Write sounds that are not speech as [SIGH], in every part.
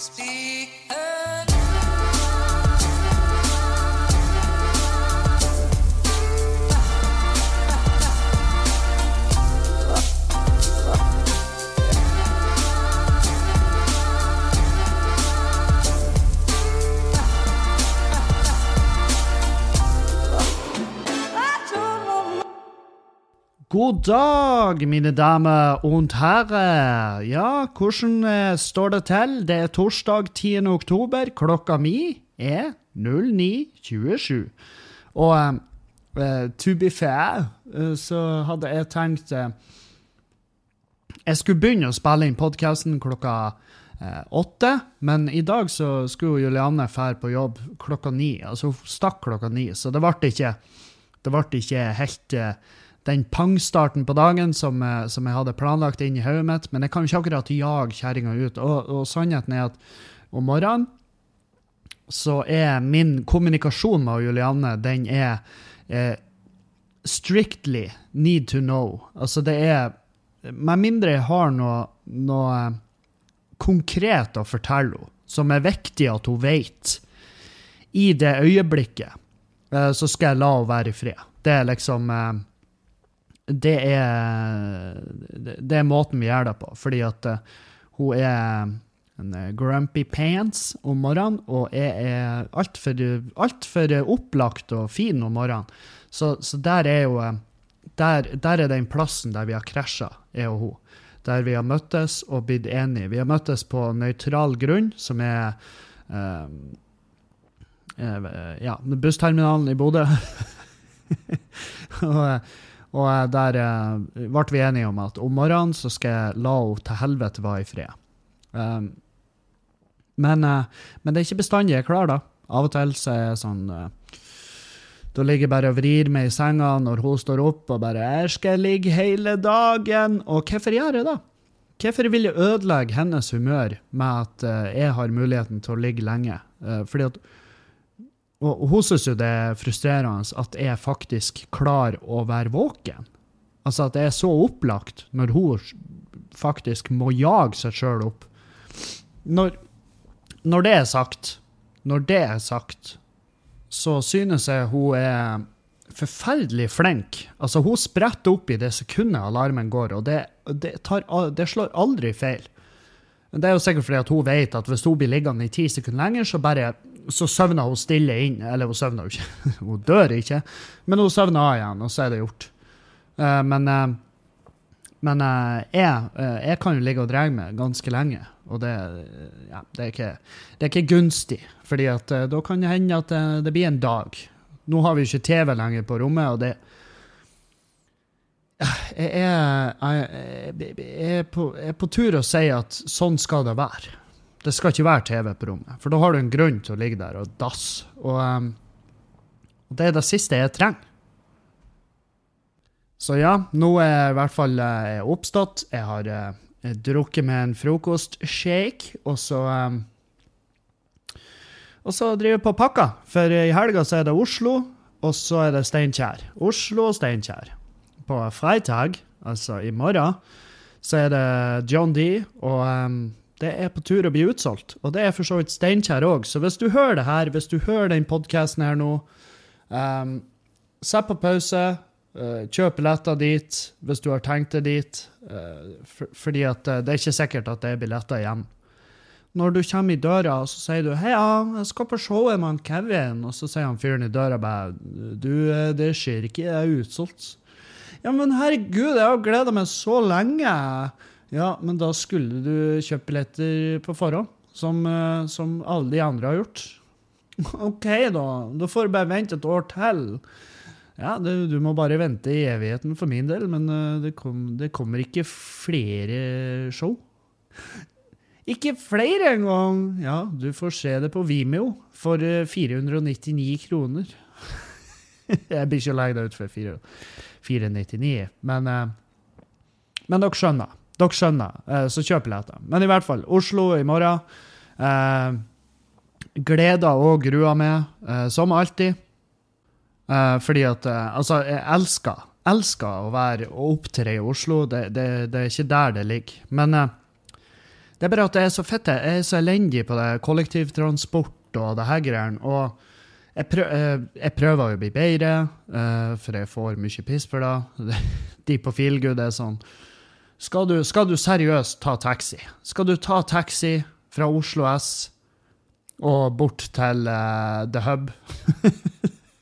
Speak. God dag, mine damer og herrer. Ja, hvordan eh, står det til? Det er torsdag 10. oktober. Klokka mi er 09.27. Og eh, to be fair, eh, så hadde jeg tenkt eh, Jeg skulle begynne å spille inn podkasten klokka eh, åtte, men i dag så skulle Julianne fære på jobb klokka ni. Altså hun stakk klokka ni, så det ble ikke, det ble ikke helt eh, den pangstarten på dagen som, eh, som, jeg hadde planlagt inn i hodet mitt. Men jeg kan jo ikke akkurat jage kjerringa ut. Og, og, sannheten er at om morgenen så er min kommunikasjon med Julianne, den er eh, strictly need to know. Altså det er Med mindre jeg har noe, noe eh, konkret å fortelle henne, som er viktig at hun vet, i det øyeblikket, eh, så skal jeg la henne være i fred. Det er liksom eh, det er, det er måten vi gjør det på. Fordi at uh, hun er en eh, grumpy pants om morgenen, og jeg er altfor alt for opplagt og fin om morgenen. Så, så der er jo eh, der, der, er den plassen der vi har krasja, jeg og hun. Der vi har møttes og blitt enige. Vi har møttes på nøytral grunn, som er uh, ja, bussterminalen i Bodø. [LAUGHS] og og eh, der eh, ble vi enige om at om morgenen så skal jeg la henne til helvete være i fred. Um, men, men, det er ikke bestandig jeg er klar, da. Av og til så er jeg sånn Da ligger jeg bare og vrir meg i senga når hun står opp og bare 'Jeg skal ligge hele dagen'. Og hvorfor gjør jeg det? Hvorfor vil jeg ødelegge hennes humør med at jeg har muligheten til å ligge lenge? fordi at og hun syns jo det er frustrerende at jeg faktisk klarer å være våken. Altså at det er så opplagt når hun faktisk må jage seg sjøl opp. Når, når, det er sagt, når det er sagt, så synes jeg hun er forferdelig flink. Altså, hun spretter opp i det sekundet alarmen går, og det, det, tar, det slår aldri feil. Det er jo sikkert fordi at hun vet at hvis hun blir liggende i ti sekunder lenger, så bare så søvner hun stille inn. Eller hun søvner jo ikke, [LAUGHS] hun dør ikke, men hun søvner av igjen, og så er det gjort. Uh, men uh, men uh, jeg, jeg, kan jo ligge og dra meg ganske lenge, og det, ja, det, er, ikke, det er, ikke, gunstig. fordi at da kan det hende at det, blir en dag. Nå har vi ikke TV lenger på rommet, og det Jeg er, jeg, jeg på, jeg er på tur å si at sånn skal det være. Det skal ikke være TV på rommet, for da har du en grunn til å ligge der og dasse. Og, um, det er det siste jeg trenger. Så ja, nå er jeg i hvert fall eh, jeg oppstått. Jeg har jeg drukket med en frokostshake, og så um, Og så driver jeg på pakka, for i helga så er det Oslo, og så er det Steinkjer. Oslo og Steinkjer. På fredag, altså i morgen, så er det John D. og um, det er på tur å bli utsolgt. Og det er for så vidt Steinkjer òg. Så hvis du hører det her, hvis du hører den podkasten her nå, um, sett på pause. Uh, kjøp billetter dit hvis du har tenkt deg dit. Uh, for, fordi at uh, det er ikke sikkert at det er billetter igjen. Når du kommer i døra, så sier du 'Hei, ja, jeg skal på showet med Kevin', og så sier han fyren i døra bare 'Du, det ser ikke, det er utsolgt'. Ja, men herregud, jeg har gleda meg så lenge. Ja, men da skulle du kjøpt billetter på forhånd, som, eh, som alle de andre har gjort. [LAUGHS] OK, da. Da får du bare vente et år til. Ja, det, du må bare vente i evigheten for min del, men eh, det, kom, det kommer ikke flere show. [LAUGHS] Ikke flere engang! Ja, du får se det på Vimeo for 499 eh, kroner. [LAUGHS] Jeg blir ikke lei deg ut for 499, men, men dere skjønner. Dere skjønner, eh, så kjøp billetter. Men i hvert fall, Oslo i morgen. Eh, gleder og gruer meg, eh, som alltid. Eh, fordi at eh, Altså, jeg elsker, elsker å være og opptre i Oslo. Det, det, det, er ikke der det ligger. Men eh, Det er bare at jeg er så fett. jeg er så elendig på det kollektivtransport og det her greiene. Og jeg, prøv, jeg prøver å bli bedre, for jeg får mye piss for det. [LAUGHS] De på Feelgood er sånn skal du, skal du seriøst ta taxi? Skal du ta taxi fra Oslo S og bort til uh, The Hub?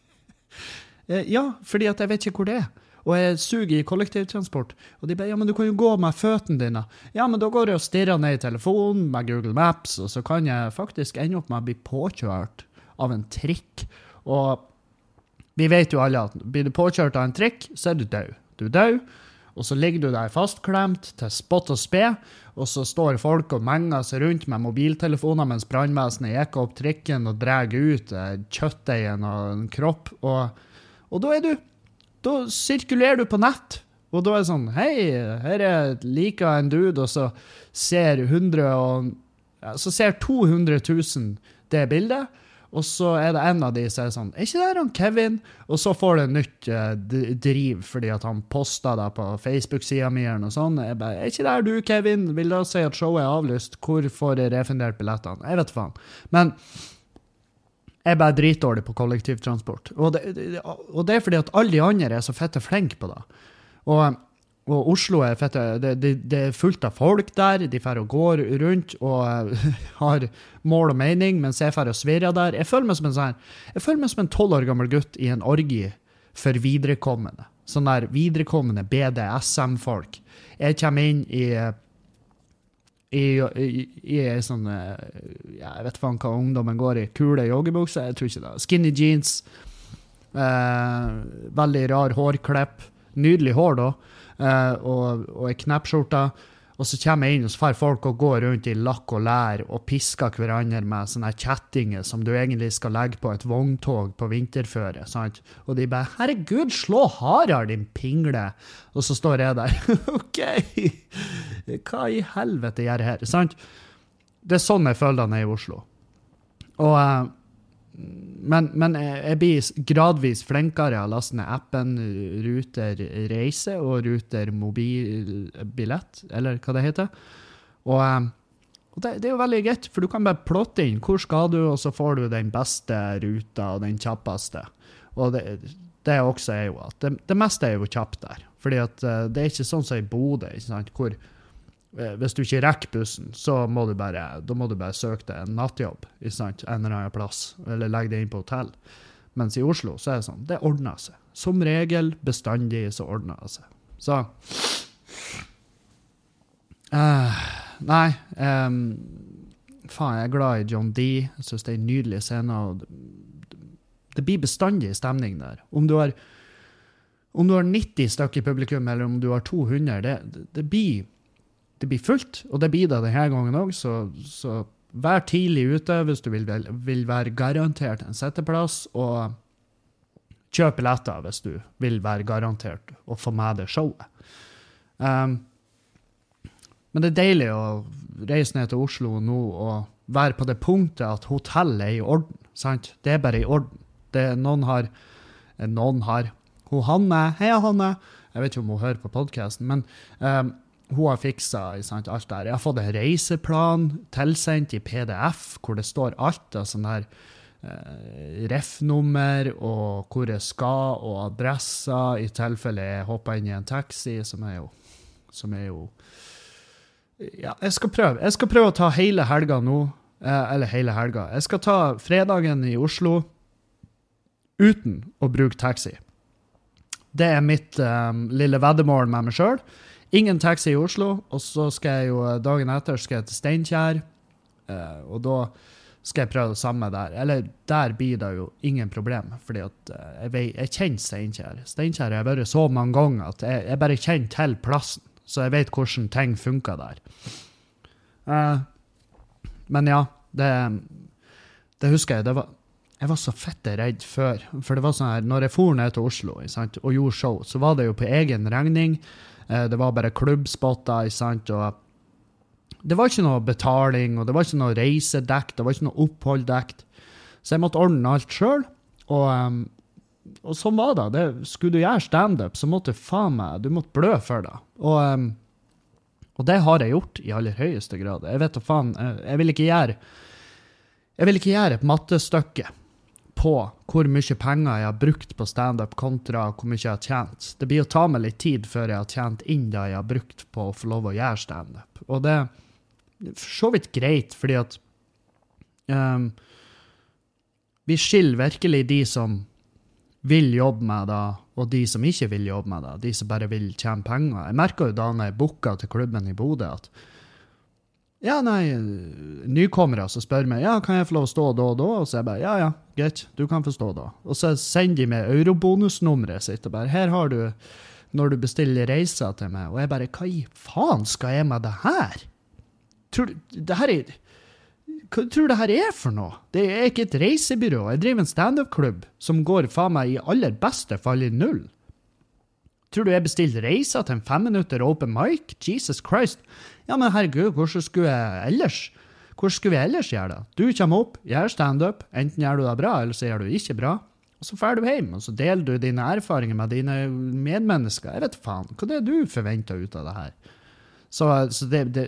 [LAUGHS] ja, fordi at jeg vet ikke hvor det er. Og jeg suger i kollektivtransport. Og de bare ja, men du kan jo gå med føttene dine. Ja, men da går jeg og stirrer ned i telefonen med Google Maps, og så kan jeg faktisk ende opp med å bli påkjørt av en trikk. Og vi vet jo alle at blir du påkjørt av en trikk, så er du død. Du er død. Og så ligger du der fastklemt til spott og spe, og så står folk og menger seg rundt med mobiltelefoner mens brannvesenet jekker opp trikken og drar ut eh, kjøttdeigen og en kropp. Og, og, da er du Da sirkulerer du på nett. Og da er det sånn Hei, her er lika en dude, og så ser 100 og, Så ser 200 000 det bildet. Og så er det en av de som er sånn Er ikke det han Kevin? Og så får det nytt uh, driv fordi at han posta det på Facebook-sida mi og sånn. Jeg bare, er ikke det du, Kevin? Vil da si at showet er avlyst? Hvor får jeg refundert billettene? Jeg vet faen. Men jeg er bare dritdårlig på kollektivtransport. Og det, og det er fordi at alle de andre er så fette flinke på det. Og og Oslo er fette, det, det, det, er fullt av folk der. De drar og går rundt og uh, [LAUGHS] har mål og mening, mens jeg drar og svirrer der. Jeg føler meg som en sånn, jeg føler meg som en tolv år gammel gutt i en orgi for viderekommende. Sånn der viderekommende BDSM-folk. Jeg kommer inn i i, i, ei sånn Jeg vet faen hva ungdommen går i. Kule joggebukser? Jeg tror ikke det. Skinny jeans. Eh, veldig rar hårklipp. Nydelig hår, da og, og ei kneppskjorte. Og så kommer jeg inn, og så får folk å gå rundt i lakk og lær og pisker hverandre med sånne kjettinger som du egentlig skal legge på et vogntog på vinterføre. sant? Og de bare 'Herregud, slå hardere, din pingle!' Og så står jeg der. [LAUGHS] OK, hva i helvete gjør jeg her? sant? Det er sånn jeg føler det nede i Oslo. Og uh, men, men, jeg blir gradvis flinkere av å laste ned appen Ruter reise og Ruter mobilbillett, eller hva det heter. Og, eh, og det, det, er jo veldig greit, for du kan bare plotte inn hvor skal du, og så får du den beste ruta og den kjappeste. Og det, det også er jo at det, det, meste er jo kjapt der. Fordi at eh, det er ikke sånn som i Bodø, hvor Eh, hvis du ikke rekker bussen, så må du bare, må du bare søke deg en nattjobb en eller annen plass, eller legge deg inn på hotell. Mens i Oslo så er det sånn, det ordner seg. Som regel, bestandig, så ordner det seg. Så uh, Nei. Um, faen, jeg er glad i John D. Jeg syns det er en nydelig scene. Det blir bestandig stemning der. Om du har, om du har 90 stykker i publikum, eller om du har 200, det, det, det blir det blir fullt, og det blir det denne gangen òg, så, så, vær tidlig ute hvis du vil, vil, være garantert en setteplass, og kjøp billetter hvis du vil være garantert å få med deg showet. Um, men det er deilig å reise ned til Oslo nå og være på det punktet at hotellet er i orden. sant? Det er bare i orden. Det, noen har Noen har Hanne Heia, Hanne. Jeg vet ikke om hun hører på podkasten, men um, hun har fiksa sant, alt der. Jeg har fått en reiseplan tilsendt i PDF hvor det står alt av sånn her eh, ref-nummer og hvor jeg skal, og adresser, i tilfelle jeg hopper inn i en taxi, som er jo, som er jo Ja, jeg skal prøve. Jeg skal prøve å ta hele helga nå. Eh, eller hele helga. Jeg skal ta fredagen i Oslo uten å bruke taxi. Det er mitt um, lille veddemål med meg sjøl. Ingen taxi i Oslo, og så skal jeg jo eh, dagen etter skal jeg til Steinkjer. Uh, og da skal jeg prøve det samme der. Eller der blir det jo ingen problem, fordi at uh, jeg, jeg, kjenner Steinkjer. Steinkjer har jeg vært så mange ganger at jeg, jeg, bare kjenner til plassen, så jeg vet hvordan ting funker der. Uh, men ja, det, det husker jeg. Det var, jeg var så fette redd før. For det var sånn her, når jeg for ned til Oslo sant, og gjorde show, så var det jo på egen regning. Eh, det var bare klubbspotter, sant, og det var ikke noe betaling, og det var ikke noe reisedekt, det var ikke noe opphold dekt. Så jeg måtte ordne alt sjøl. Og, um, og, sånn var det. det skulle du gjøre standup, så måtte du faen meg du måtte blø for det. Og, um, Og det har jeg gjort i aller høyeste grad. Jeg vet da faen, jeg vil ikke gjøre Jeg vil ikke gjøre et mattestykke på hvor mye penger jeg har brukt på standup kontra hvor mye jeg har tjent. Det blir å ta meg litt tid før jeg har tjent inn det jeg har brukt på å få lov å gjøre standup. Og det er for så vidt greit, fordi at um, Vi skiller virkelig de som vil jobbe med det, og de som ikke vil jobbe med det. De som bare vil tjene penger. Jeg merka jo da når jeg booka til klubben i Bodø, at ja, nei, nykommere som spør meg ja, kan jeg få lov å stå da og da, og så er jeg bare ja, ja, greit, du kan få stå da. Og så sender de meg eurobonusnummeret sitt og bare her har du når du bestiller reiser til meg, og jeg bare hva i faen skal jeg med det her? Tror du det her er hva tror det her er for noe? Det er ikke et reisebyrå. Jeg driver en standup-klubb som går faen meg i aller beste fall i null. Tror du jeg bestilte reiser til en femminutter open mic? Jesus Christ. Ja, men herregud, hvordan skulle jeg ellers? Hvordan skulle vi ellers gjøre det? Du kommer opp, gjør standup. Enten gjør du det bra, eller så gjør du ikke bra. Og så drar du hjem, og så deler du dine erfaringer med dine medmennesker. Jeg vet faen. Hva er det du forventer ut av det her? Så, så det, det,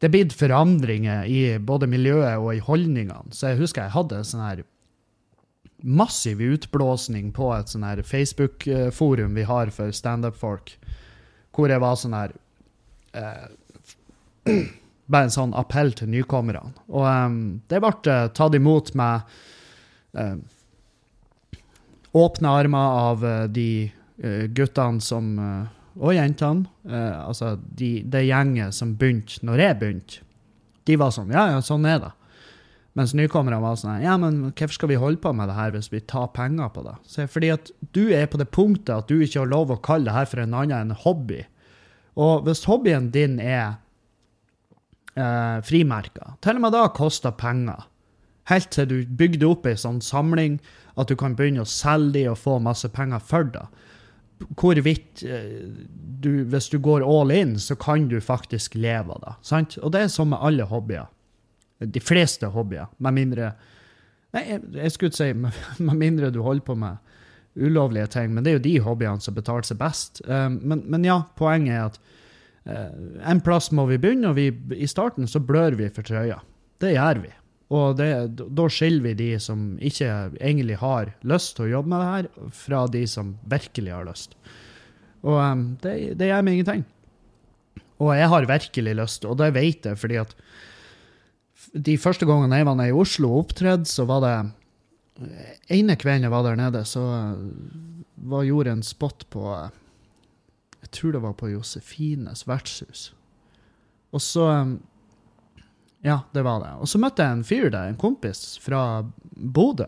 det er blitt forandringer i både miljøet og i holdningene. Så jeg husker jeg hadde en sånn her massiv utblåsning på et sånn her Facebook-forum vi har for standup-folk, hvor jeg var sånn her eh, [CLEARS THROAT] Bare en sånn appell til nykommerne. Og um, det ble uh, tatt imot med eh, åpne armer av uh, de guttene som Og jentene. altså de, det gjenget som begynte når jeg begynte. De var sånn Ja, ja, sånn er det. Mens nykommerne var sånn Ja, men hvorfor skal vi holde på med det her hvis vi tar penger på det? Så fordi at du er på det punktet at du ikke har lov å kalle det her for en annen enn hobby. Og hvis hobbyen din er eh, frimerker, til og med da koster penger. Helt til du bygde opp ei sånn samling at du kan begynne å selge de og få masse penger for det. Hvorvidt eh, du, Hvis du går all in, så kan du faktisk leve av det. Sant? Og det er sånn med alle hobbyer de fleste hobbyer, med mindre Nei, jeg, jeg skulle si [LAUGHS] med, mindre du holder på med ulovlige ting, men det er jo de hobbyene som betaler seg best. Um, men, men, ja, poenget er at uh, en plass må vi begynne, og vi, i starten så blør vi for trøya. Det gjør vi. Og det, da skiller vi de som ikke egentlig har lyst til å jobbe med det her, fra de som virkelig har lyst. Og um, det, det gjør meg ingenting. Og jeg har virkelig lyst, og det vet jeg fordi at de første gangene jeg var nede i Oslo og opptredde, så var det ene kvelden jeg var der nede, så var, gjorde en spot på Jeg tror det var på Josefines vertshus. Og så Ja, det var det. Og så møtte jeg en fyr der, en kompis fra Bodø.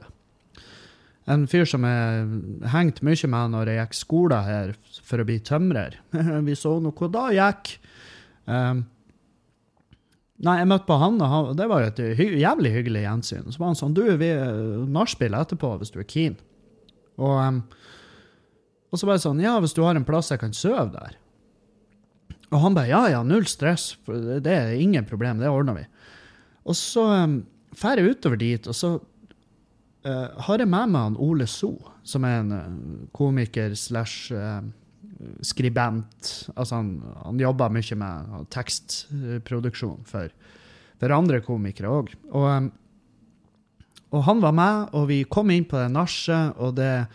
En fyr som jeg hengte mye med når jeg gikk skole her for å bli tømrer. [LAUGHS] Vi så nå hva da gikk. Um, Nei, jeg møtte på han, og han, det var et hy jævlig hyggelig gjensyn. Så var han sånn Du, vi nachspiel etterpå hvis du er keen. Og, um, og så bare sånn Ja, hvis du har en plass jeg kan sove der. Og han bare Ja, ja, null stress. Det er ingen problem. Det ordner vi. Og så um, drar jeg utover dit, og så uh, har jeg med meg han Ole So, som er en uh, komiker slash uh, skribent. Altså han, han jobber mye med tekstproduksjon for, for andre komikere òg. Og, um, og, han var med, og vi kom inn på det nachet, og det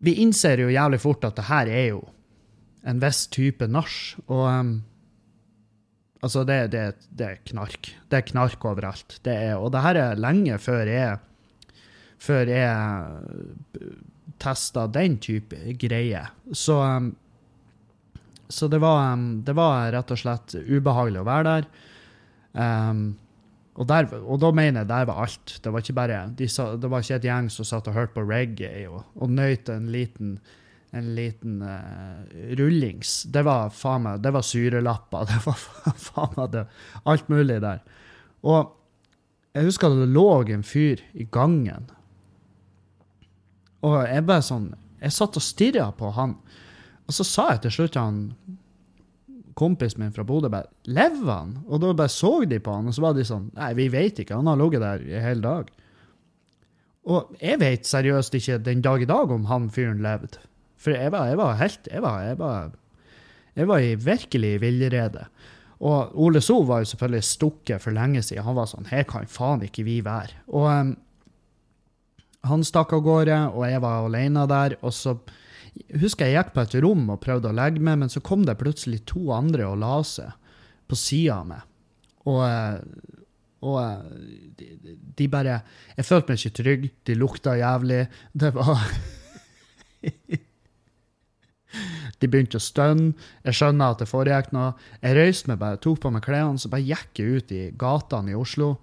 Vi innser jo jævlig fort at det her er jo en viss type nach. Og um, altså, det, det, det, er knark. Det er knark overalt. Det er, og det her er lenge før jeg før jeg testa den type greier. Så, um, så det, var, um, det, var, rett og slett ubehagelig å være der. Um, og, der, og, da mener jeg der var alt. Det var ikke bare de sa, det var ikke et gjeng som satt og hørte på reggae og, og nøt en liten, en liten uh, rullings. Det var faen meg, det var syrelapper. [LAUGHS] Det var faen meg det, alt mulig der. Og jeg husker det lå en fyr i gangen og jeg bare sånn Jeg satt og stirra på han. Og så sa jeg til slutt til han kompisen min fra Bodø bare 'Lever han?' Og da bare så de på han, og så var de sånn 'Nei, vi vet ikke. Han har ligget der i hele dag'. Og jeg vet seriøst ikke den dag i dag om han fyren levde. For jeg var, jeg var helt jeg var, jeg var, Jeg var i virkelig villrede. Og Ole So var jo selvfølgelig stukket for lenge siden. Han var sånn Her kan faen ikke vi være. Og um, han stakk av gårde, og jeg var alene der. Og så husker jeg gikk på et rom og prøvde å legge meg, men så kom det plutselig to andre og la seg på sida av meg. Og, eh, og eh, de, de, bare Jeg følte meg ikke trygg. De lukta jævlig. Det var [LAUGHS] De begynte å stønne. Jeg skjønner at det foregikk noe. Jeg røyste meg bare, tok på meg klærne, så bare gikk jeg ut i gatene i Oslo.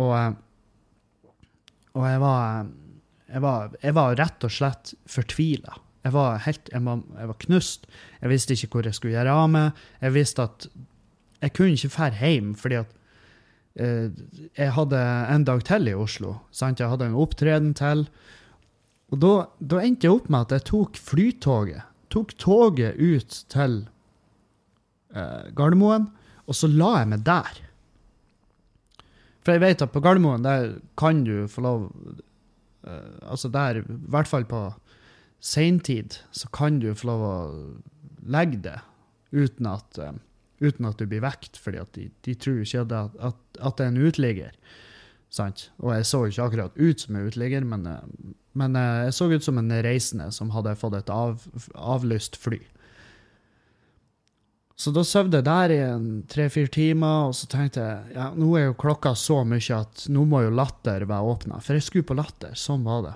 Og, eh, og jeg var jeg var, jeg var rett og slett fortvila. Jeg var helt, jeg var, jeg var, knust. Jeg visste ikke hvor jeg skulle gjøre av meg. Jeg visste at jeg kunne ikke dra hjem, fordi at eh, jeg hadde en dag til i Oslo. Sant? Jeg hadde en opptreden til. Og da, da endte jeg opp med at jeg tok flytoget tok toget ut til eh, Gardermoen, og så la jeg meg der. For jeg vet at på Gardermoen der kan du få lov Altså der, i hvert fall på seintid, så kan du få lov å legge det uten at, uh, uten at du blir vekt, fordi at de, de tror ikke at, at, at, det er en uteligger. Sant? Og jeg så ikke akkurat ut som en uteligger, men, uh, men jeg så ut som en reisende som hadde fått et av, avlyst fly. Så da sov jeg der i tre-fire timer, og så tenkte jeg ja, nå er jo klokka så mye at nå må jo Latter være åpna. For jeg skulle på Latter. Sånn var det.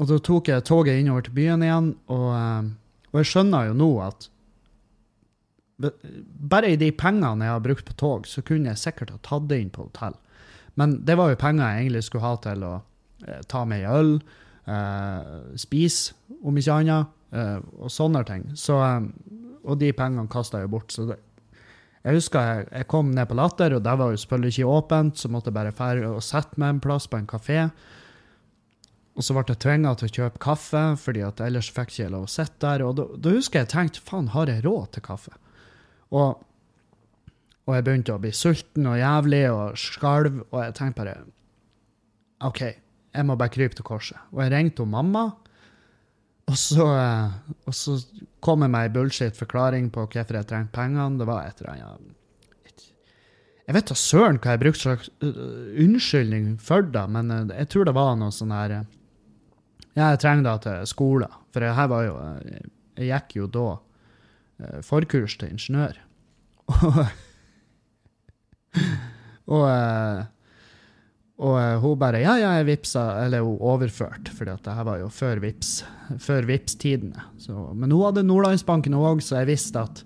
Og da tok jeg toget innover til byen igjen, og, eh, og jeg skjønner jo nå at bare i de pengene jeg har brukt på tog, så kunne jeg sikkert ha tatt det inn på hotell. Men det var jo penger jeg egentlig skulle ha til å eh, ta med ei øl, eh, spise, om ikke annet, og sånne ting. Så og de pengene kasta jeg bort. Så det, jeg husker jeg, jeg, kom ned på Latter, og der var jo selvfølgelig ikke åpent, så måtte jeg bare fære og sette meg en plass på en kafé. Og så ble jeg tvinga til å kjøpe kaffe, fordi at ellers fikk jeg ikke lov å sitte der. Og da, da, husker jeg jeg tenkte faen, har jeg råd til kaffe? Og, og jeg begynte å bli sulten og jævlig og skalv, og jeg tenkte bare OK, jeg må bare krype til korset. Og jeg ringte mamma. Og så, eh, og så kom jeg med ei bullshit-forklaring på hvorfor jeg trengte pengene. Det var et eller annet Jeg vet da søren hva jeg brukte slags uh, unnskyldning for det, men jeg tror det var noe sånn her Ja, jeg trenger det til skolen. For jeg, her var jo Jeg gikk jo da forkurs til ingeniør. [LAUGHS] og og uh, hun bare Ja, ja, jeg vippsa Eller hun overførte, for det her var jo før vips, før Vipps-tidene. Men hun hadde Nordlandsbanken òg, så jeg visste at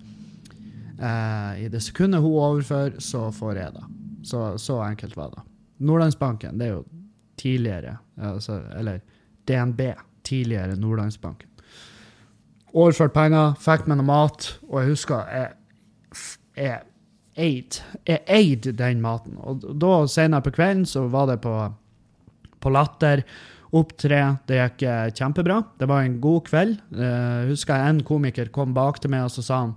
eh, i det sekundet hun overfører, så får jeg det. Så, så enkelt var det. Nordlandsbanken, det er jo tidligere altså, Eller DNB, tidligere Nordlandsbanken. Overført penger, fikk meg noe mat, og jeg husker jeg, jeg eid. Eide den maten. Og da senere på kvelden så var det på, på Latter. Opptre. Det gikk eh, kjempebra. Det var en god kveld. Uh, husker jeg en komiker kom bak til meg og så sa han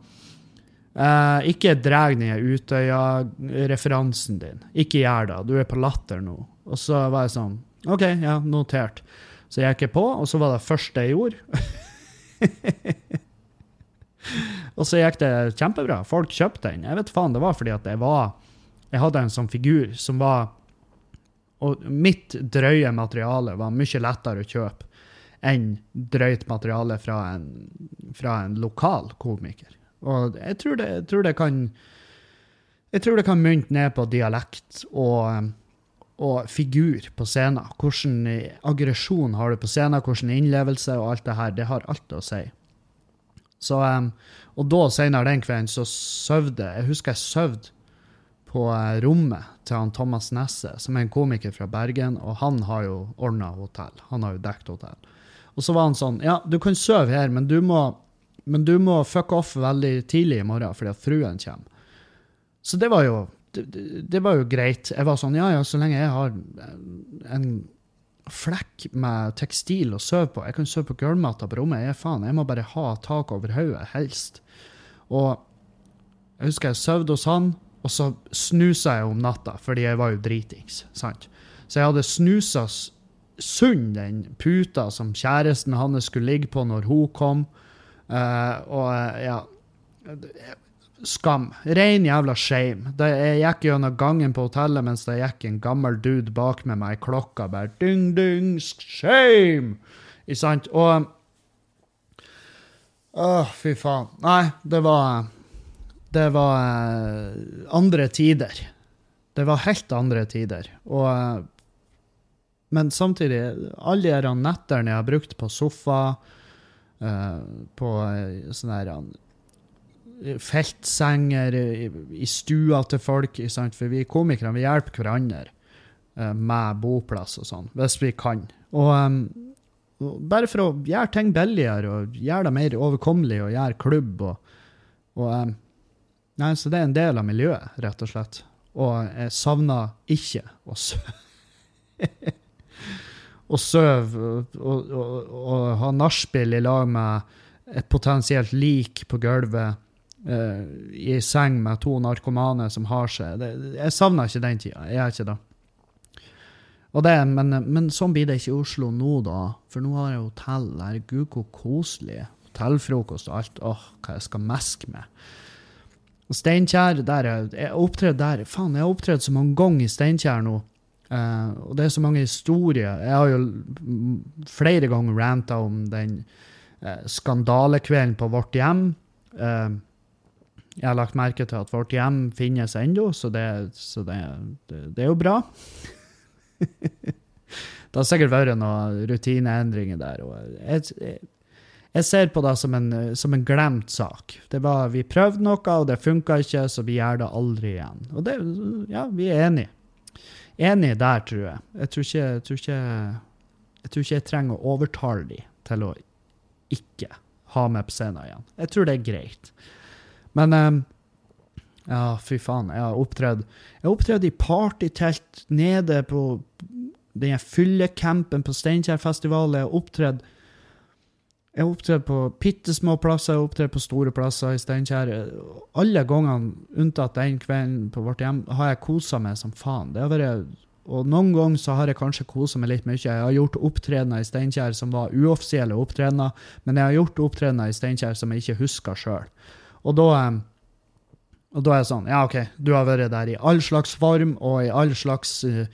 uh, ikke dra ned Utøya-referansen din. Ikke gjør det. Du er på Latter nå. Og så var jeg sånn OK, ja, notert. Så jeg gikk på, og så var det første jeg gjorde. [LAUGHS] Og så gikk det kjempebra. Folk kjøpte den. Jeg vet faen, det var fordi at jeg var Jeg hadde en sånn figur som var Og mitt drøye materiale var mye lettere å kjøpe enn drøyt materiale fra en, fra en lokal komiker. Og jeg tror det, jeg tror det kan jeg tror det kan mynte ned på dialekt og, og figur på scenen. Hvordan aggresjon har du på scenen, hvordan innlevelse og alt det her. Det har alt å si. Så, um, og da, senere den kvelden, så søvde jeg husker jeg søvde på uh, rommet til han Thomas Nesse, som er en komiker fra Bergen, og han har jo ordna hotell. Han har jo dekket hotell. Og så var han sånn Ja, du kan sove her, men du må, men du må fuck off veldig tidlig i morgen fordi at fruen kommer. Så det var jo det, det, var jo greit. Jeg var sånn, ja ja, så lenge jeg har en flekk med tekstil å sove på. Jeg kan sove på gulvmatta på rommet. Jeg, faen, jeg må bare ha tak over hodet, helst. Og jeg husker jeg sov hos han, og så snusa jeg om natta, fordi jeg var jo dritings. sant? Så jeg hadde snusa sund den puta som kjæresten hans skulle ligge på når hun kom. Uh, og ja Skam. Rein jævla shame. Det, jeg gikk gjennom gangen på hotellet mens det gikk en gammel dude bak med meg i klokka. Bare ding, ding, shame! Ikke sant? Og Åh, fy faen. Nei, det var Det var eh, andre tider. Det var helt andre tider. Og eh, Men samtidig, alle de nettene jeg har brukt på sofa, eh, på sånne her feltsenger i, stua til folk. sant? For vi komikere vi hjelper hverandre eh, med boplass og sånn, hvis vi kan. Og um, bare for å gjøre ting billigere og gjøre det mer overkommelig og gjøre klubb og, og um, Nei, så det er en del av miljøet, rett og slett. Og jeg savner ikke å søve. [LAUGHS] å søve og, og, og ha nachspiel i lag med et potensielt lik på gulvet uh, i seng med to narkomane som har seg. Det, jeg savner ikke den tida. Jeg gjør ikke det. det men, men, sånn blir det ikke i Oslo nå, da. For nå har jeg hotell. Herregud, hvor koselig. Hotellfrokost og alt. Åh, hva jeg skal meske med. Steinkjer, der jeg, jeg opptredde der Faen, jeg har opptredd så mange ganger i Steinkjer nå. Uh, og det er så mange historier. Jeg har jo flere ganger ranta om den uh, skandalekvelden på Vårt Hjem. Uh, jeg har lagt merke til at vårt hjem finnes ennå, så, det, så det, det, det, er jo bra. [LAUGHS] det har sikkert vært noen rutineendringer der. jeg, jeg, jeg ser på det som en, som en, glemt sak. Det var, Vi prøvde noe, og det funka ikke, så vi gjør det aldri igjen. Og det, ja, vi er enige. Enige der, tror jeg. Jeg tror ikke jeg, tror ikke, jeg, tror ikke jeg trenger å overtale dem til å ikke ha meg på scenen igjen. Jeg tror det er greit. Men um, ja, fy faen. Jeg har opptredd Jeg har opptredd i partytelt nede på den fyllecampen på Steinkjerfestivalen. Jeg har opptredd jeg har opptredd på bitte små plasser, jeg har opptredd på store plasser i Steinkjer. Alle gangene, unntatt den kvelden på vårt hjem, har jeg kosa meg som faen. Det har vært, og noen ganger så har jeg kanskje kosa meg litt mye. Jeg har gjort opptredener i Steinkjer som var uoffisielle opptredener, men jeg har gjort opptredener i Steinkjer som jeg ikke husker sjøl. Og da, og da er det sånn Ja, OK, du har vært der i all slags form og i all slags uh,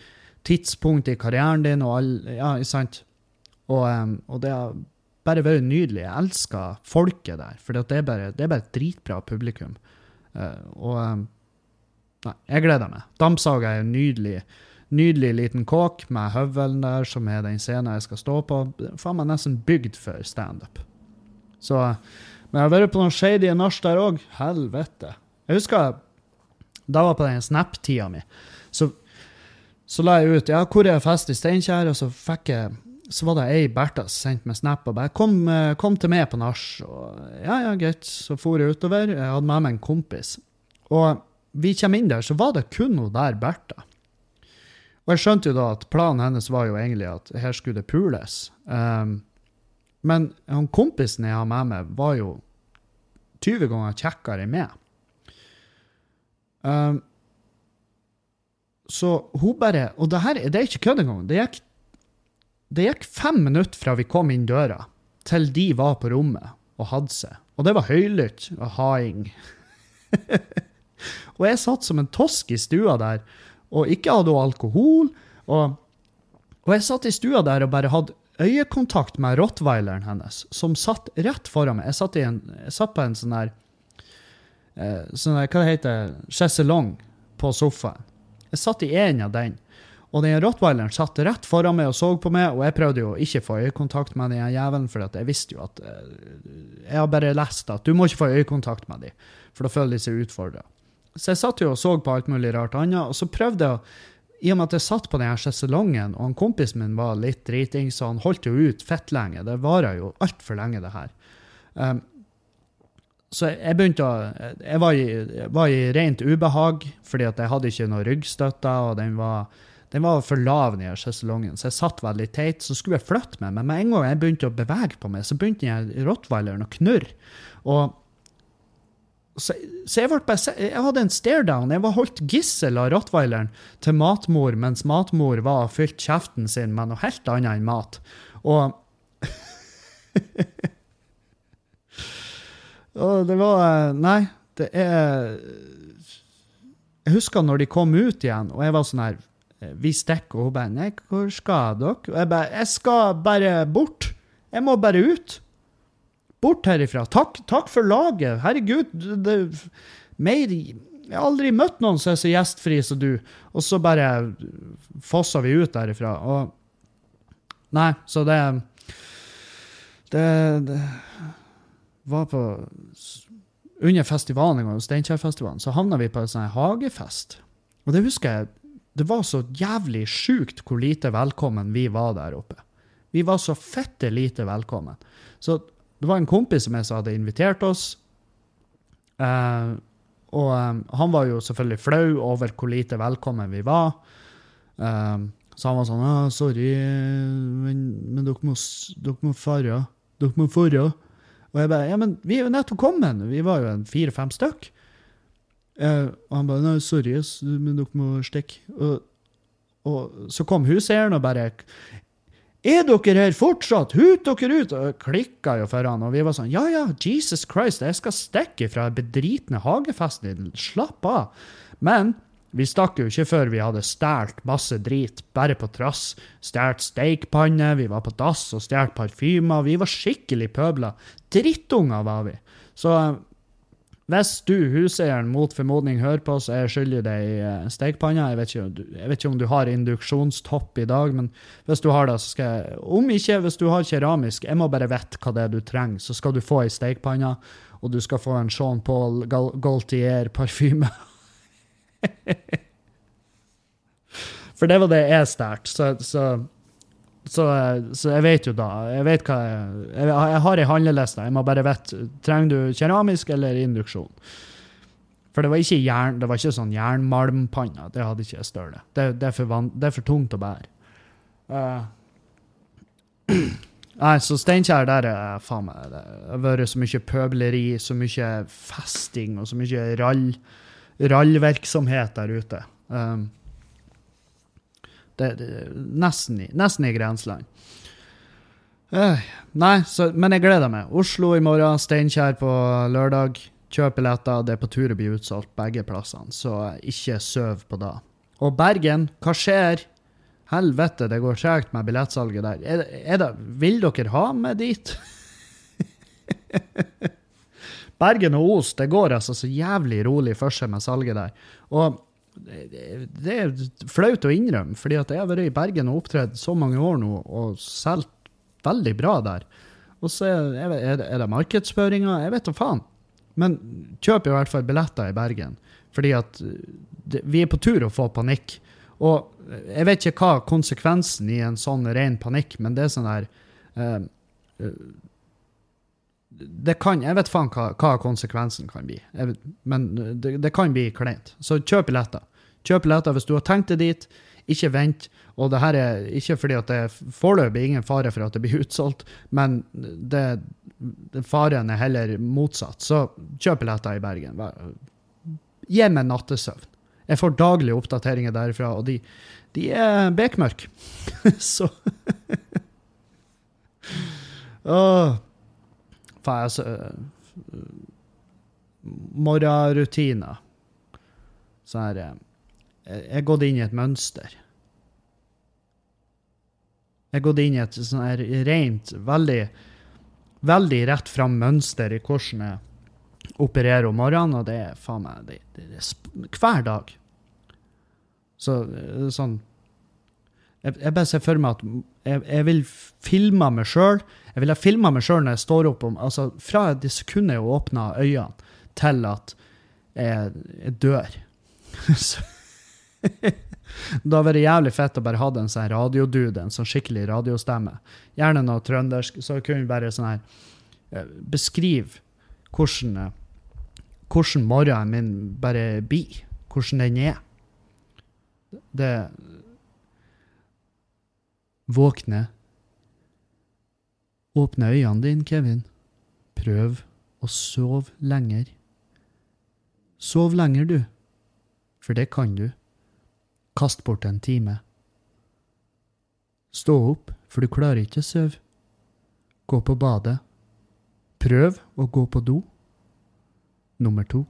tidspunkt i karrieren din og all Ja, ikke sant? Og, um, og, det har bare vært nydelig. Jeg elsker folket der, for det er bare, et dritbra publikum. Og Nei, jeg gleder meg. Dampsaga er en nydelig, nydelig liten kåk med høvelen der, som er den scenen jeg skal stå på. Faen meg nesten bygd for standup. Så men jeg har vært på noen shady nach der òg. Helvete. Jeg husker da var på den Snap-tida mi. Så, så, la jeg ut ja, hvor er fest i Steinkjer, og så fikk jeg så var det ei Bertha som sendte meg snap og bare kom, eh, kom til meg på nach. Og ja, ja, greit. Så for jeg utover. Jeg hadde med meg en kompis. Og vi kommer inn der, så var det kun hun der Bertha. Og jeg skjønte jo da at planen hennes var jo egentlig at her skulle det pules. Um, men han kompisen jeg har med meg, var jo 20 ganger kjekkere enn meg. Um, så hun bare Og det her det er ikke kødd engang. Det gikk, det gikk fem minutter fra vi kom inn døra, til de var på rommet og hadde seg. Og det var høylytt og haing. [LAUGHS] og jeg satt som en tosk i stua der og ikke hadde alkohol. Og, og jeg satt i stua der og bare hadde øyekontakt med rottweileren hennes, som satt rett foran meg. Jeg satt, en, jeg satt på en sånn der eh, sånn der, Hva det heter Chaiselong på sofaen. Jeg satt i en av den. Og den rottweileren satt rett foran meg og så på meg, og jeg prøvde jo ikke å få øyekontakt med den jævelen, for jeg visste jo at eh, Jeg har bare lest at du må ikke få øyekontakt med dem, for da føler de seg utfordra. Så jeg satt jo og så på alt mulig rart annet, og så prøvde jeg å i og med at jeg satt på denne sjeselongen, og han kompisen min var litt driting, så han holdt jo ut fett lenge. Det varer jo altfor lenge, det her. Um, så jeg begynte å Jeg var i, var i, rent ubehag, fordi at jeg hadde ikke noe ryggstøtte, og den var, den var for lav, den sjeselongen, så jeg satt veldig teit. Så skulle jeg flytte meg, men med en gang jeg begynte å bevege på meg, så begynte den rottweileren å knurre. Og så, så jeg, ble, jeg, hadde en stare-down. Jeg var holdt gissel av rottweileren til matmor mens matmor var fylt kjeften sin med noe helt annet enn mat. [LAUGHS] Og det var eh, Nei, det er Jeg husker når de kom ut igjen, og jeg var sånn her eh, Vi stikker, og hun bare Nei, hvor skal dere? Og jeg bare Jeg skal bare bort. Jeg må bare ut. Bort herifra. Takk, takk for laget. Herregud. Det, mer Jeg har aldri møtt noen som er så gjestfri som du. Og så bare fossa vi ut derifra. Og Nei, så det Det, det var på Under festivalen en gang, Steinkjerfestivalen, så havna vi på en sånn hagefest. Og det husker jeg Det var så jævlig sjukt hvor lite velkommen vi var der oppe. Vi var så fette lite velkommen. Så det var en kompis som jeg som hadde invitert oss. Uh, og um, han var jo selvfølgelig flau over hvor lite velkommen vi var. Um, så han var sånn ah, 'Sorry, men, men dere må, dere må fare. Dere. Og jeg bare 'Ja, men vi er jo nettopp kommet. Vi var jo fire-fem stykk.' Uh, og han bare 'Nei, sorry, men dere må stikke.' Og, og så kom huseieren og bare er dere her fortsatt? Hut dere ut! Og klikka jo for han, og vi var sånn Ja, ja, Jesus Christ, jeg skal stikke fra bedritne hagefesten din. Slapp av. Men vi stakk jo ikke før vi hadde stjålet masse drit, bare på trass. Stjålet stekepanne, vi var på dass og stjålet parfymer. Vi var skikkelig pøbler. Drittunger var vi. Så hvis du, huseieren, mot formodning hører på, så jeg skyldig deg i stekepanna. Jeg, jeg vet ikke om du har induksjonstopp i dag, men hvis du har det, så skal jeg Om ikke, hvis du har keramisk, jeg må bare vite hva det er du trenger, så skal du få ei stekepanne, og du skal få en Jean Paul Gaultier-parfyme. [LAUGHS] For det var det jeg stjal, så, så så, så, jeg vet jo da. Jeg vet hva jeg, jeg, jeg har ei handleliste. Jeg må bare vite trenger du keramisk eller induksjon. For det var ikke, jern, det var ikke sånn jernmalmpanne. Det hadde ikke jeg støle. Det, det, er for det er for tungt å bære. Uh, [CLEARS THROAT] nei, så Steinkjer, der er faen meg Det har vært så mye pøbleri, så mye festing og så mye rall, rallvirksomhet der ute. Um, det, det, nesten, i, nesten i grenseland. Uh, nei, så, men jeg gleder meg. Oslo i morgen, Steinkjer på lørdag. Kjøp billetter. Det er på tur å bli utsolgt begge plassene, så ikke søv på det. Og Bergen, hva skjer? Helvete, det går tregt med billettsalget der. Er, er det, vil dere ha med dit? [LAUGHS] Bergen og Os, det går altså så jævlig rolig for seg med salget der. Og det er flaut å innrømme, fordi at jeg har vært i Bergen og opptredd så mange år nå og solgt veldig bra der. Og så er, det, er det markedsføringa? Jeg vet da faen. Men kjøp i hvert fall billetter i Bergen. Fordi at det, vi er på tur å få panikk. Og jeg vet ikke hva konsekvensen i en sånn ren panikk, men det er sånn der eh, eh det kan, Jeg vet faen hva, hva konsekvensen kan bli, vet, men det, det, kan bli kleint. Så kjøp billetter. Kjøp billetter hvis du har tenkt deg dit. Ikke vent. Og det her er ikke fordi at det er foreløpig ingen fare for at det blir [LAUGHS] utsolgt, men det, faren er heller motsatt. Så kjøp billetter i Bergen. Gi meg nattesøvn. Jeg får daglige oppdateringer derifra, og de, de er bekmørke. [LAUGHS] Så [LAUGHS] Åh. Faen, altså uh, Morgenrutiner. Sånn her uh, Jeg er gått inn i et mønster. Jeg er gått inn i et sånn her rent, veldig, veldig rett fram mønster i hvordan jeg opererer om morgenen, og det er faen meg det, det, det, Hver dag. Så sånn jeg, jeg bare ser for meg at jeg, jeg vil filme meg sjøl. Jeg ville filma meg sjøl når jeg står opp om altså Fra det sekundet jeg åpna øynene, til at jeg, jeg dør. [LAUGHS] [LAUGHS] det hadde vært jævlig fett å bare ha en sånn radiodude, en sånn skikkelig radiostemme. Gjerne noe trøndersk. Så kunne vi bare sånn her beskrive Beskriv hvordan, eh, hvordan morgenen min bare blir. Hvordan den er. Det Våkne. Åpne øynene dine, Kevin. Prøv å sove lenger. Sov lenger, du. For det kan du. Kast bort en time. Stå opp, for du klarer ikke å sove. Gå på badet. Prøv å gå på do. Nummer to.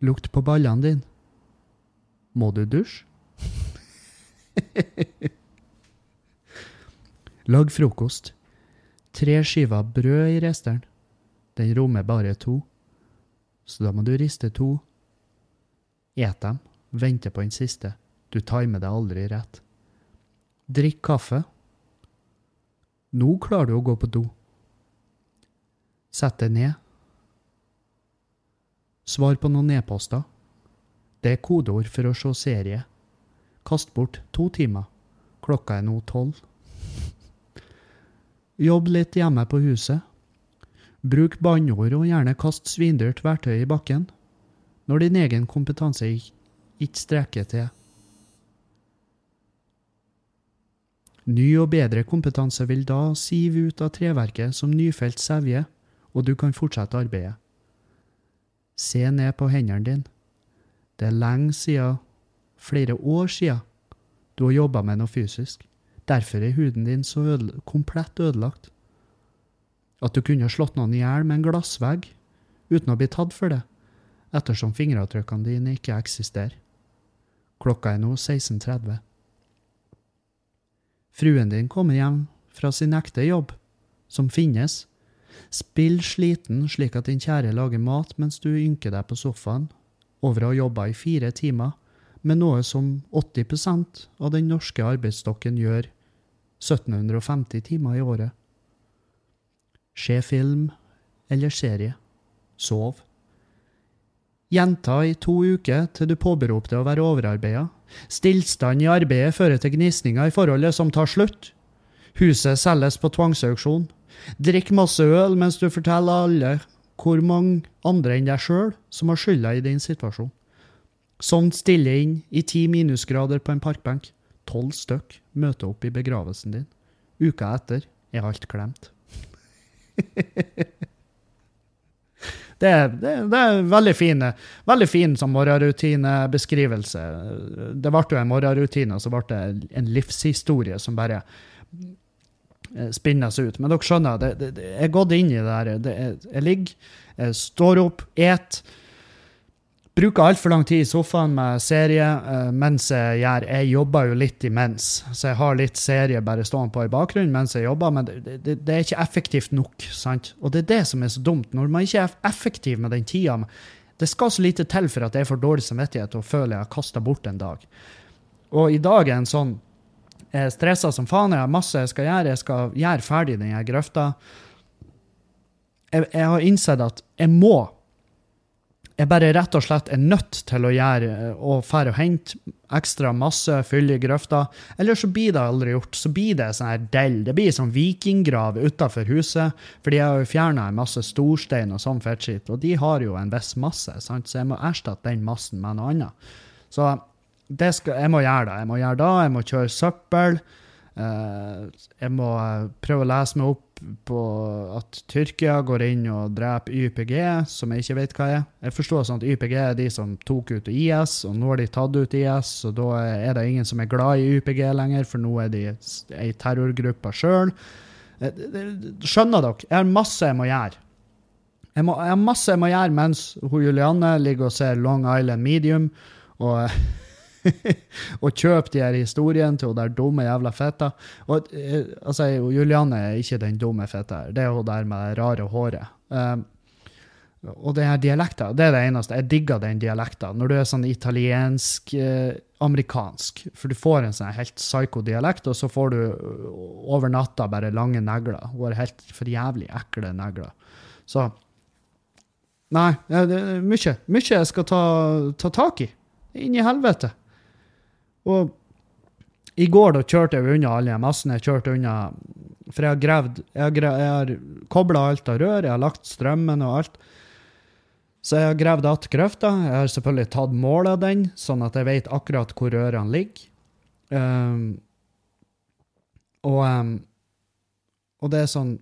Lukt på ballene dine. Må du dusje? [LAUGHS] Lag frokost. Tre skiver brød i resteren. Den rommer bare to. Så da må du riste to. Et dem. Vente på den siste. Du timer det aldri rett. Drikk kaffe. Nå klarer du å gå på do. Sett deg ned. Svar på noen e-poster. Det er kodeord for å se serie. Kast bort to timer. Klokka er nå tolv. Jobb litt hjemme på huset. Bruk banneord og gjerne kast svindyrt verktøy i bakken. Når din egen kompetanse ikke strekker til. Ny og bedre kompetanse vil da sive ut av treverket som nyfelt sevje, og du kan fortsette arbeidet. Se ned på hendene dine. Det er lenge siden, flere år siden, du har jobba med noe fysisk. Derfor er huden din så ødel komplett ødelagt. At du kunne slått noen i hjel med en glassvegg uten å bli tatt for det, ettersom fingeravtrykkene dine ikke eksisterer. Klokka er nå 16.30. Fruen din kommer hjem fra sin ekte jobb, som finnes. Spill sliten slik at din kjære lager mat mens du ynker deg på sofaen, over å ha jobba i fire timer, med noe som 80% av den norske arbeidsstokken gjør 1750 timer i året. Se film eller serie. Sov. Gjenta i to uker til du påberoper deg å være overarbeida. Stillstand i arbeidet fører til gnisninger i forholdet som tar slutt. Huset selges på tvangsauksjon. Drikk masse øl mens du forteller alle hvor mange andre enn deg sjøl som har skylda i din situasjon. Sånn stille inn i ti minusgrader på en parkbenk. Tolv stykk møter opp i begravelsen din. Uka etter er alt glemt. [LAUGHS] Det er, det, det er veldig fin, veldig fin som morgenrutinebeskrivelse. Det ble jo en morgenrutine, og så ble det en livshistorie som bare eh, spinnes ut. Men dere skjønner, det, det, jeg er gått inn i det der. Jeg ligger, jeg står opp, et, bruker altfor lang tid i sofaen med serie uh, mens jeg gjør Jeg jobber jo litt imens, så jeg har litt serie bare stående på i bakgrunnen mens jeg jobber, men det, det, det, er ikke effektivt nok. sant? Og det er det som er så dumt. Når man ikke er effektiv med den tida Det skal så lite til for at jeg får dårlig samvittighet og føler jeg har kasta bort en dag. Og i dag er en sånn Jeg er stressa som faen, jeg har masse jeg skal gjøre, jeg skal gjøre ferdig den grøfta. Jeg, jeg har innsett at jeg må jeg bare rett og slett er nødt til å gjøre og fære og hente ekstra masse fylle i grøfta. Eller så blir det aldri gjort. Så blir det sånn her dell. Det blir sånn vikinggrav utafor huset. For de har jo fjerna en masse storstein og sånn fettskitt, og de har jo en viss masse, sant? så jeg må erstatte den massen med noe annet. Så skal, jeg må gjøre det. Jeg må gjøre det, jeg må kjøre søppel. Uh, jeg må prøve å lese meg opp på at Tyrkia går inn og dreper YPG, som jeg ikke vet hva er. Jeg forstår sånn at YPG er de som tok ut IS, og nå har de tatt ut IS, og da er det ingen som er glad i YPG lenger, for nå er de ei terrorgruppe sjøl. Eh, skjønner dere? Jeg har masse jeg må gjøre. Jeg, må, jeg har masse jeg må gjøre mens hun Julianne ligger og ser Long Island Medium. og [LAUGHS] [LAUGHS] og kjøpe de her historiene til hun der dumme jævla fetta. Og eh, altså, Julianne er ikke den dumme fetta her, det er hun der med det rare håret. Um, og det her dialekta, det er det eneste. Jeg digger den dialekta. Når du er sånn italiensk, eh. For du får en sånn helt psyko-dialekt, og så får du eh, over natta bare lange negler. Hun har helt for jævlig ekle negler. Så Nei, det er mye. Mye jeg skal ta, ta tak i. Inn i helvete. Og i går da kjørte jeg unna alle massene. Jeg kjørte unna For jeg har gravd Jeg har, har kobla alt av rør, jeg har lagt strømmen og alt. Så jeg har gravd att grøfta. Jeg har selvfølgelig tatt mål av den, sånn at jeg vet akkurat hvor rørene ligger. Um, og, um, og det er sånn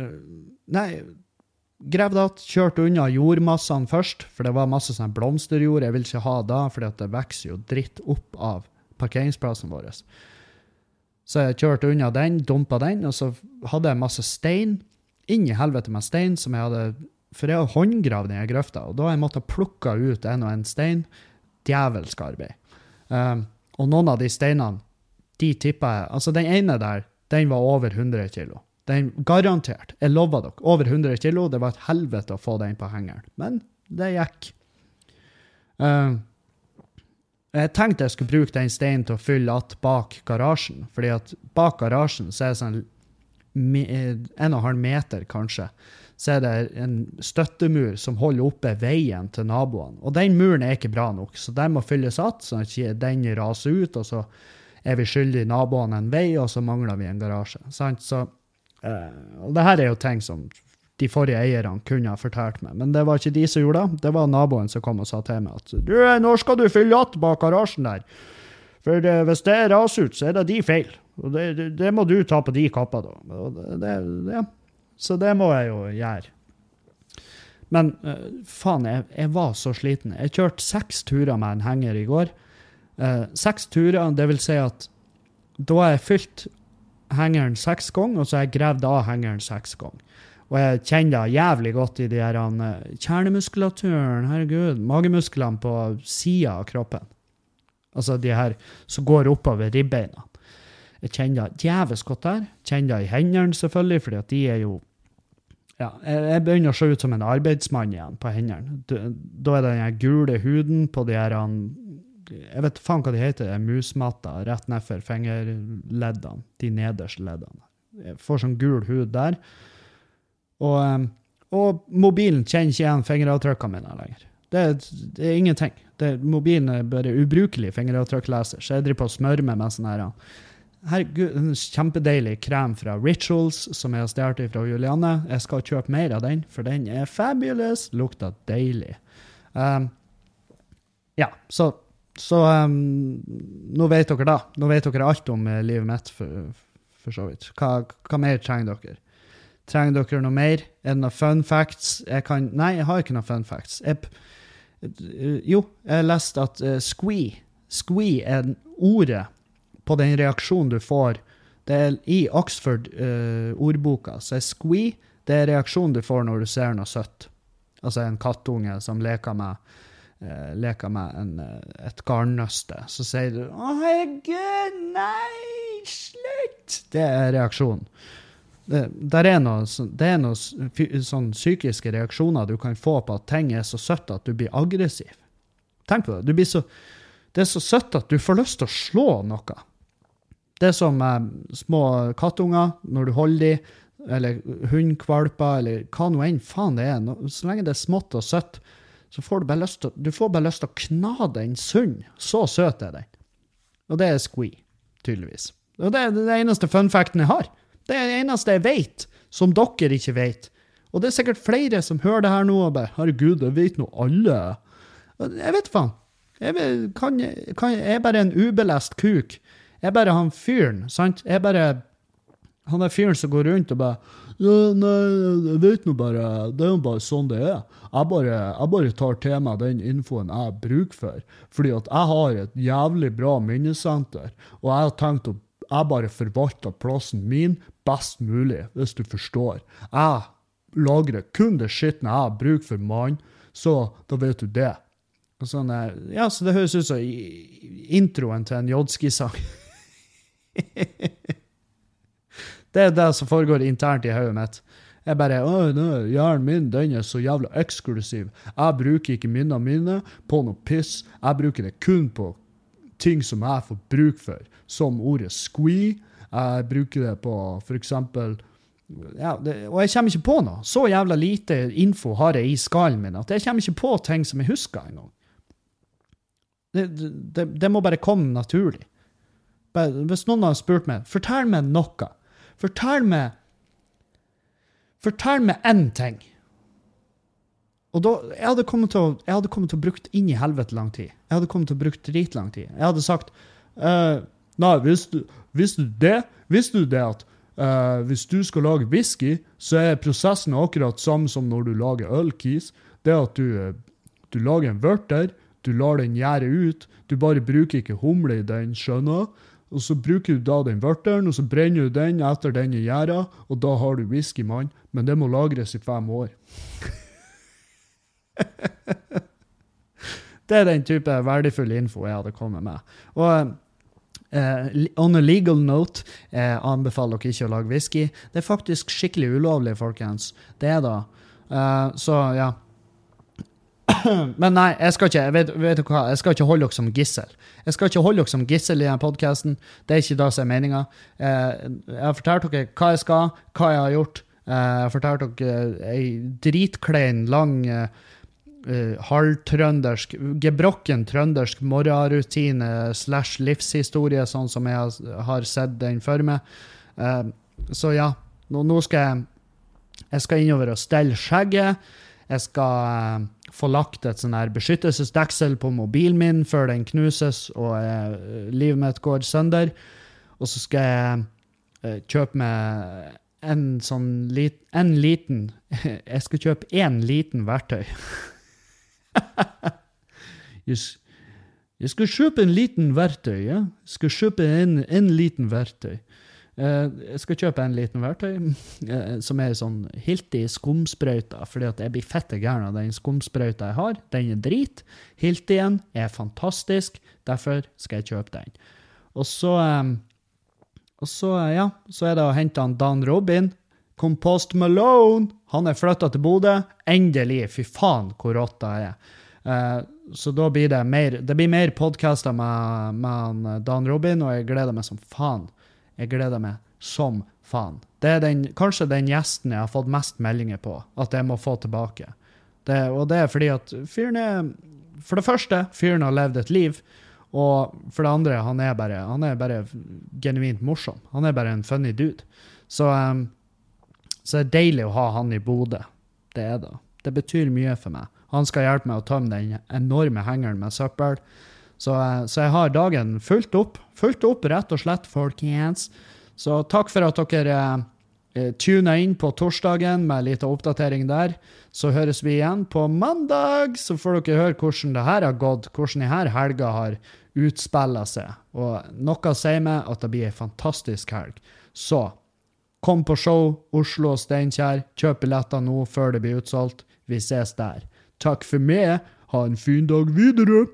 uh, Nei, gravd att, kjørte unna jordmassene først, for det var masse sånn blomsterjord. Jeg vil ikke ha da, for det vokser jo dritt opp av parkeringsplassen vår. Så jeg kjørte unna den, dumpa den, og så hadde jeg masse stein. Inn i helvete med stein som jeg hadde For jeg har håndgravd den grøfta, og da har jeg måttet plukke ut en og en stein. Djevelsk arbeid. Um, og noen av de steinene, de tippa jeg Altså, den ene der, den var over 100 kilo. Den garantert. Jeg lover dere. Over 100 kilo. Det var et helvete å få den på hengeren. Men det gikk. Uh, jeg tenkte jeg skulle bruke den steinen til å fylle att bak garasjen. fordi at bak garasjen så er det sånn en og en halv meter, kanskje, så er det en støttemur som holder oppe veien til naboene. Og den muren er ikke bra nok, så den må fylles att, sånn at den raser ut, og så er vi skyldige naboene en vei, og så mangler vi en garasje. Sant? Så, uh, og det her er jo ting som de forrige eierne kunne ha fortalt meg. Men det var ikke de som gjorde det. Det var naboen som kom og sa til meg at du, når skal du fylle igjen bak garasjen der? For det, hvis det raser ut, så er det de feil. Og det, det, det må du ta på de kappa, da. Ja. Så det må jeg jo gjøre. Men uh, faen, jeg, jeg, var så sliten. Jeg kjørte seks turer med en henger i går. Uh, seks turer, det vil si at da har jeg fylt hengeren seks ganger, og så har jeg gravd av hengeren seks ganger. Og jeg kjenner det jævlig godt i de her uh, kjernemuskulaturen, herregud, magemusklene på sida av kroppen. Altså de her som går oppover ribbeina. Jeg kjenner det djevelsk godt der. Kjenner det i hendene, selvfølgelig, fordi at de er jo ja, jeg begynner å se ut som en arbeidsmann igjen på hendene. Da er det den gule huden på de her Jeg vet faen hva de heter, musmatta rett nedfor fingerleddene. De nederste leddene. Jeg får sånn gul hud der. Og, og mobilen kjenner ikke igjen fingeravtrykkene mine lenger. Det, det, er ingenting. Det, mobilen er bare ubrukelig fingeravtrykkleser, så jeg driver på og smører meg med sånn her Herregud, en kjempedeilig krem fra Rituals som jeg har stjålet fra Julianne. Jeg skal kjøpe mer av den, for den er fabulous. Lukter deilig. Um, ja, så, så um, nå vet dere da. Nå vet dere alt om uh, livet mitt, for, for så vidt. Hva, hva mer trenger dere? Trenger dere noe mer? Er det noen fun facts? Jeg kan, nei, jeg har ikke noen fun facts. Jeg, jo, jeg leste at uh, squee Squee er ordet på den reaksjonen du får. Det er I Oxford-ordboka uh, så er squee det er reaksjonen du får når du ser noe søtt. Altså en kattunge som leker med, uh, leker med en, et garnnøste. Så sier du 'Å, herregud, nei, slutt!' Det er reaksjonen det, er noe, det er noen sånn psykiske reaksjoner du kan få på at ting er så søtt at du blir aggressiv. Tenk på det. Så, det er så søtt at du får lyst til å slå noe. Det er som eh, små kattunger, når du holder dem, eller hundkvalper, eller hva nå enn faen det er. Så lenge det er smått og søtt, så får du bare lyst til, du får bare lyst til å kna den sund. Så søt er den. Og det er squee, tydeligvis. Og det er det eneste funfacten jeg har. Det er det eneste jeg vet, som dere ikke vet. Og det er sikkert flere som hører det her nå og bare 'Herregud, det vet nå alle'. Jeg vet faen. Jeg, jeg er bare en ubelest kuk. Jeg er bare han fyren, sant? Jeg er bare han der fyren som går rundt og bare ja, nei, jeg vet nå bare Det er jo bare sånn det er. Jeg bare, jeg bare tar til meg den infoen jeg bruker for. Fordi at jeg har et jævlig bra minnesenter, og jeg har tenkt å jeg bare forvalter plassen min best mulig, hvis du forstår. Jeg lagrer kun det skitne jeg har bruk for mann, så da vet du det. Sånn, ja, så det høres ut som introen til en Jodski-sang. [LAUGHS] det er det som foregår internt i hodet mitt. Jeg bare å, Hjernen min den er så jævla eksklusiv. Jeg bruker ikke minnene mine på noe piss. Jeg bruker det kun på ting som jeg får bruk for, som ordet squee. Jeg bruker det på f.eks. Ja, det, og jeg kommer ikke på noe. Så jævla lite info har jeg i skallen min at jeg kommer ikke på ting som jeg husker engang. Det, det, det må bare komme naturlig. Hvis noen har spurt meg, fortell meg noe. Fortell meg Fortell meg én ting. Og da, jeg hadde kommet til å, jeg hadde kommet til å brukt inn i helvete lang tid. Jeg hadde kommet til å bruke dritlang tid. Jeg hadde sagt uh, Nei, visste vis du det? Visste du det at uh, hvis du skal lage whisky, så er prosessen akkurat samme som når du lager ølkis. Det at du, uh, du lager en vørter, du lar den gjære ut. Du bare bruker ikke humle i den, skjønner Og så bruker du da den vørteren, og så brenner du den etter den i gjæra, og da har du whisky, mann. Men det må lagres i fem år. [LAUGHS] Det er den type verdifull info jeg hadde kommet med. Og Uh, on a legal note, jeg anbefaler dere ikke å lage whisky. Det er faktisk skikkelig ulovlig, folkens. Det er da. Uh, så ja. [CLEARS THROAT] Men nei, jeg skal ikke vet, vet hva, jeg skal ikke holde dere som gissel. Jeg skal ikke holde dere som gissel i denne podkasten. Det er ikke det som er meninga. Eh, jeg har fortalt dere hva jeg skal, hva jeg har gjort. Eh, jeg har fortalt dere ei dritklein, lang eh, halvtrøndersk, gebrokken trøndersk morgenrutine slash livshistorie, sånn som jeg har, sett den for meg. Så ja, nå, skal jeg jeg skal innover og stelle skjegget. Jeg skal få lagt et sånn her beskyttelsesdeksel på mobilen min før den knuses og livet mitt går sønder. Og så skal jeg kjøpe meg en sånn lit, en liten [LAUGHS] Jeg skal kjøpe én liten verktøy. [LAUGHS] jeg, skal kjøpe en liten verktøy. Ja? Jeg skal kjøpe en, en liten verktøy. Uh, jeg skal kjøpe en liten verktøy uh, [LAUGHS] som er sånn Hilti skumsprøyta, fordi at jeg blir fette gæren av den skumsprøyta jeg har. Den er drit. Hiltien er fantastisk, derfor skal jeg kjøpe den. Og så, um, og så, ja, så er det å hente han Dan Robin. Compost Malone! Han er flytta til Bodø. Endelig! Fy faen, hvor rått det er. Så da blir det mer det blir mer podkaster med, med, Dan Robin, og jeg gleder meg som faen. Jeg gleder meg som faen. Det er den, kanskje den gjesten jeg har fått mest meldinger på at jeg må få tilbake. Det, og det er fordi at fyren er For det første, fyren har levd et liv. Og for det andre, han er bare, han er bare genuint morsom. Han er bare en funny dude. Så um, så det er deilig å ha han i Bodø. Det er det. Det betyr mye for meg. Han skal hjelpe meg å tømme den enorme hengeren med søppel. Så, eh, så, jeg har dagen fulgt opp. Fulgt opp, rett og slett, folkens. Så takk for at dere eh, tuna inn på torsdagen med en liten oppdatering der. Så høres vi igjen på mandag, så får dere høre hvordan det her har gått, hvordan denne helga har utspilla seg. Og noe sier meg at det blir ei fantastisk helg. Så Kom på show, Oslo og Steinkjer. Kjøp billetter nå før det blir utsolgt. Vi ses der. Takk for meg. Ha en fin dag videre.